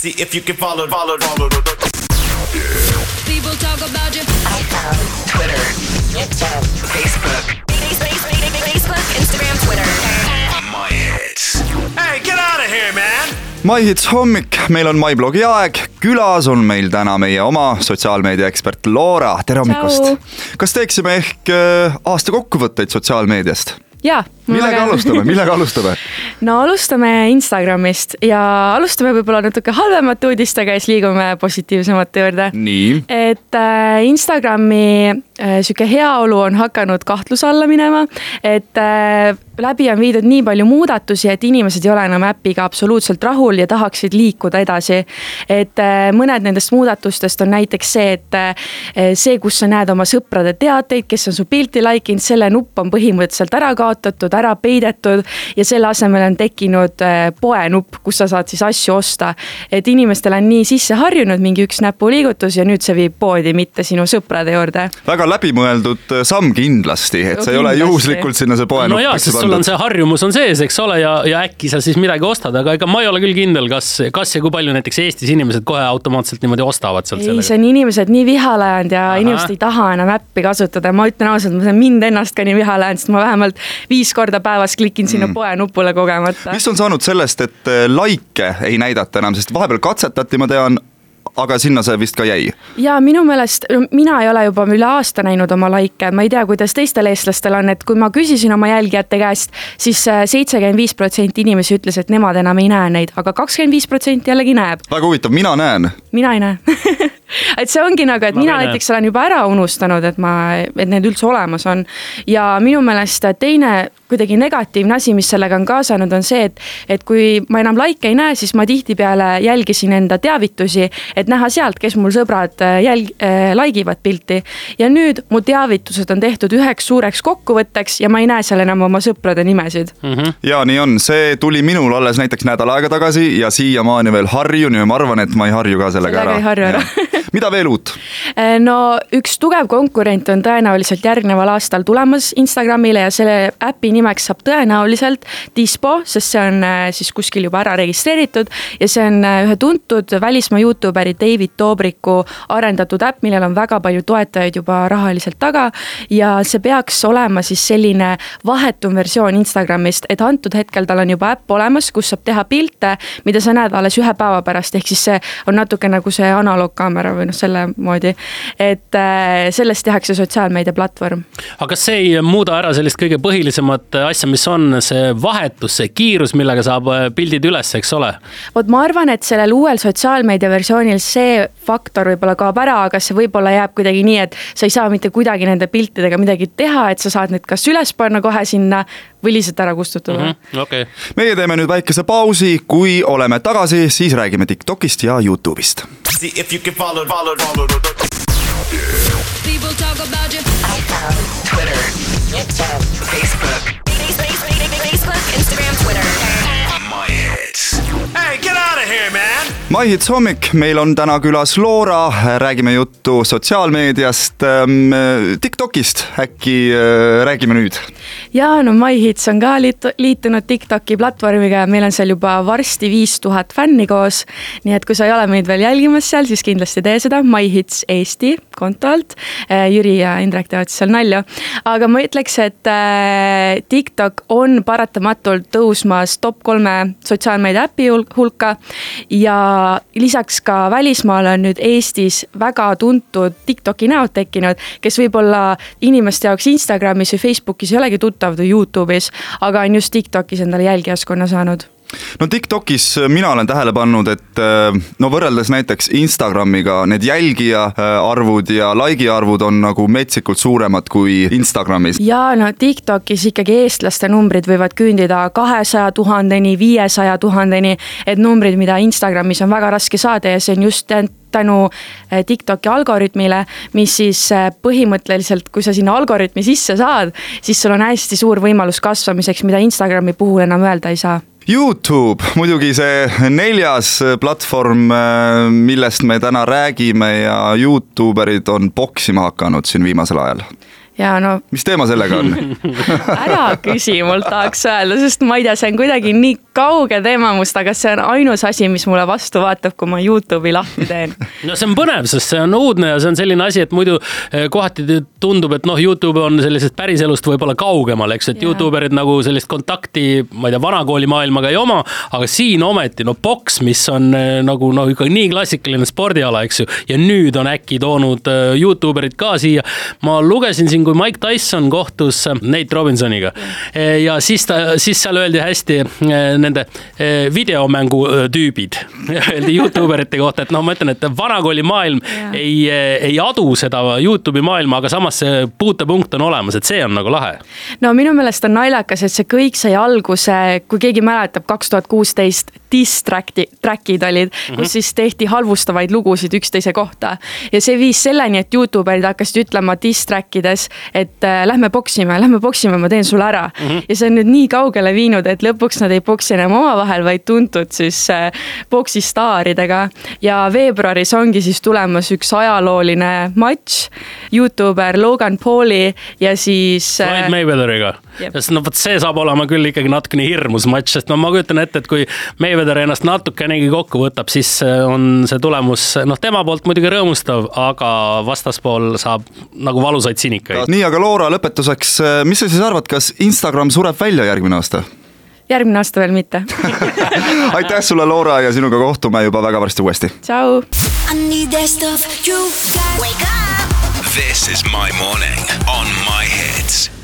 See if you can follow, follow, follow the. People talk about you. iPhone, Twitter, YouTube, Facebook. Facebook, Instagram, Twitter. My hits. Hey, get out of here, man. MyHits hommik, meil on MyBlogi aeg, külas on meil täna meie oma sotsiaalmeedia ekspert Loora, tere hommikust. kas teeksime ehk äh, aasta kokkuvõtteid sotsiaalmeediast? jaa. Millega alustame, millega alustame? no alustame Instagramist ja alustame võib-olla natuke halvemate uudistega ja siis liigume positiivsemate juurde. et äh, Instagrami äh, sihuke heaolu on hakanud kahtluse alla minema, et äh, läbi on viidud nii palju muudatusi, et inimesed ei ole enam äpiga absoluutselt rahul ja tahaksid liikuda edasi. et äh, mõned nendest muudatustest on näiteks see, et äh, see, kus sa näed oma sõprade teateid, kes on su pilti like inud, selle nupp on põhimõtteliselt ära kaotatud, ära peidetud ja selle asemel on tekkinud äh, poenupp, kus sa saad siis asju osta. et inimestel on nii sisse harjunud mingi üks näpuliigutus ja nüüd see viib poodi, mitte sinu sõprade juurde. väga läbimõeldud samm kindlasti, et see ei ole juhuslikult sinna see poenupp no jaa, sest sul on see harjumus on sees, eks ole, ja, ja äkki sa siis midagi ostad, aga ega ma ei ole küll kindel, kas, kas ja kui palju näiteks Eestis inimesed kohe automaatselt niimoodi ostavad sealt ei, see sellega. on inimesed nii vihale jäänud ja Ahah. inimesed ei taha enam äppi kasutada, ma ütlen ausalt, ma saan mind ennast ka nii vihale jäänud, sest ma vähemalt viis korda päevas klikin sinna mm. poe nupule kogemata. mis on saanud sellest, et äh, likee ei näidata enam, sest vahepeal katsetati, ma tean, aga sinna see vist ka jäi. ja minu meelest, mina ei ole juba üle aasta näinud oma likee, ma ei tea, kuidas teistel eestlastel on, et kui ma küsisin oma jälgijate käest siis, siis seitsekümmend viis protsenti inimesi ütles, et nemad enam ei näe neid, aga kakskümmend viis protsenti jällegi näeb, väga huvitav, mina näen. mina ei näe et see ongi nagu, et Ma mina näe. näiteks olen juba ära unustanud, et ma, et need üldse olemas on. ja minu meelest teine kuidagi negatiivne asi, mis sellega on kaasanud, on see, et, et kui ma enam likee ei näe, siis ma tihtipeale jälgisin enda teavitusi, et näha sealt, kes mul sõbrad äh, jälg- äh,, like ivad pilti. ja nüüd mu teavitused on tehtud üheks suureks kokkuvõtteks ja ma ei näe seal enam oma sõprade nimesid. Mhm. ja nii on, see tuli minul alles näiteks nädal aega tagasi ja siiamaani veel harjun ja ma arvan, et ma ei harju ka sellega Sellega ära. ei harju ära. mida veel uut? Eh, no üks tugev konkurent on tõenäoliselt järgneval aastal tulemas Instagramile ja selle äpi nimeks saab tõenäoliselt Dispo, sest see on eh, siis kuskil juba ära registreeritud ja see on eh, ühe tuntud välismaa Youtuberi David Dobriku arendatud äpp, millel on väga palju toetajaid juba rahaliselt taga. ja see peaks olema siis selline vahetum versioon Instagramist, et antud hetkel tal on juba äpp olemas, kus saab teha pilte, mida sa näed alles ühe päeva pärast, ehk siis see on natuke nagu see analoogkaamera või noh, selle moodi. et äh, sellest tehakse sotsiaalmeediaplatvorm. aga kas see ei muuda ära sellist kõige põhilisemat asja, mis on see vahetus, see kiirus, millega saab äh, pildid üles, eks ole? vot ma arvan, et sellel uuel sotsiaalmeedia versioonil see faktor võib-olla kaob ära, aga see võib-olla jääb kuidagi nii, et sa ei saa mitte kuidagi nende piltidega midagi teha, et sa saad need kas üles panna kohe sinna või lihtsalt ära kustutada mm. -hmm. okei okay. meie teeme nüüd väikese pausi, kui oleme tagasi, siis räägime Tiktokist ja Youtube'ist. Man. MyHits hommik, meil on täna külas Loora, räägime juttu sotsiaalmeediast, Tiktokist, äkki äh, räägime nüüd? ja no MyHits on ka liitu, liitunud Tiktoki platvormiga ja meil on seal juba varsti viis tuhat fänni koos. nii et kui sa ei ole meid veel jälgimas seal, siis kindlasti tee seda MyHits Eesti konto alt. Jüri ja Indrek teevad siis seal nalja, aga ma ütleks, et äh, TikTok on paratamatult tõusmas top kolme sotsiaalmeedia äpi hul- hulka ja lisaks ka välismaal on nüüd Eestis väga tuntud Tiktoki näod tekkinud, kes võib-olla inimeste jaoks Instagramis või Facebookis ei olegi tuttav või Youtube'is, aga on just TikTokis endale jälgijaskonna saanud no Tiktokis mina olen tähele pannud, et äh, no võrreldes näiteks Instagramiga need jälgija äh, arvud ja like'i arvud on nagu metsikult suuremad kui Instagramis. ja no Tiktokis ikkagi eestlaste numbrid võivad küündida kahesaja tuhandeni, viiesaja tuhandeni, et numbrid, mida Instagramis on väga raske saada ja see on just tänu TikToki algoritmile, mis siis põhimõtteliselt, kui sa sinna algoritmi sisse saad, siis sul on hästi suur võimalus kasvamiseks, mida Instagrami puhul enam öelda ei saa Youtube, muidugi see neljas platvorm, millest me täna räägime ja Youtuberid on poksima hakanud siin viimasel ajal ja no mis teema sellega on? ära küsi mult tahaks öelda, sest ma ei tea, see on kuidagi nii kauge teema must, aga see on ainus asi, mis mulle vastu vaatab, kui ma Youtube'i lahti teen. no see on põnev, sest see on uudne ja see on selline asi, et muidu eh, kohati tundub, et noh, Youtube on sellisest päriselust võib-olla kaugemal, eks, et. Youtube erid nagu sellist kontakti, ma ei tea, vanakoolimaailmaga ei oma, aga siin ometi no boks, mis on eh, nagu no ikka nii klassikaline spordiala, eks ju, ja nüüd on äkki toonud eh, Youtube erid ka siia. ma lugesin siin, kui Mike Tyson kohtus eh, Nate Robinsoniga Eh, ja siis ta, siis seal öeldi hästi eh, nende videomängu tüübid, öeldi Youtube erite kohta, et noh, ma ütlen, et vanakoolimaailm Jaa. ei, ei adu seda Youtube'i maailma, aga samas see puutepunkt on olemas, et see on nagu lahe. no minu meelest on naljakas, et see kõik sai alguse, kui keegi mäletab, kaks tuhat kuusteist diss track'i, track'id olid mm, -hmm. kus siis tehti halvustavaid lugusid üksteise kohta. ja see viis selleni, et Youtube erid hakkasid ütlema diss track ides, et äh, lähme poksime, lähme poksime, ma teen sulle ära mm. -hmm. ja see on nüüd nii kaugele viinud, et lõpuks nad ei poksi enam omavahel, vaid tuntud siis äh, poksistaaridega. ja veebruaris ongi siis tulemas üks ajalooline matš, Youtuber Logan Pauli ja siis äh, Floyd Mayweatheriga, Jep. sest no vot see saab olema küll ikkagi natukene hirmus matš, sest no ma kujutan ette, et kui Mayweather ennast natukenegi kokku võtab, siis äh, on see tulemus noh, tema poolt muidugi rõõmustav, aga vastaspool saab nagu valusaid sinikaid. nii, aga Loora, lõpetuseks, mis sa siis arvad, kas Instagram sureb välja järgmine aasta? järgmine aasta veel mitte. aitäh sulle, Loora, ja sinuga kohtume juba väga varsti uuesti. tšau. This is my morning on my hits.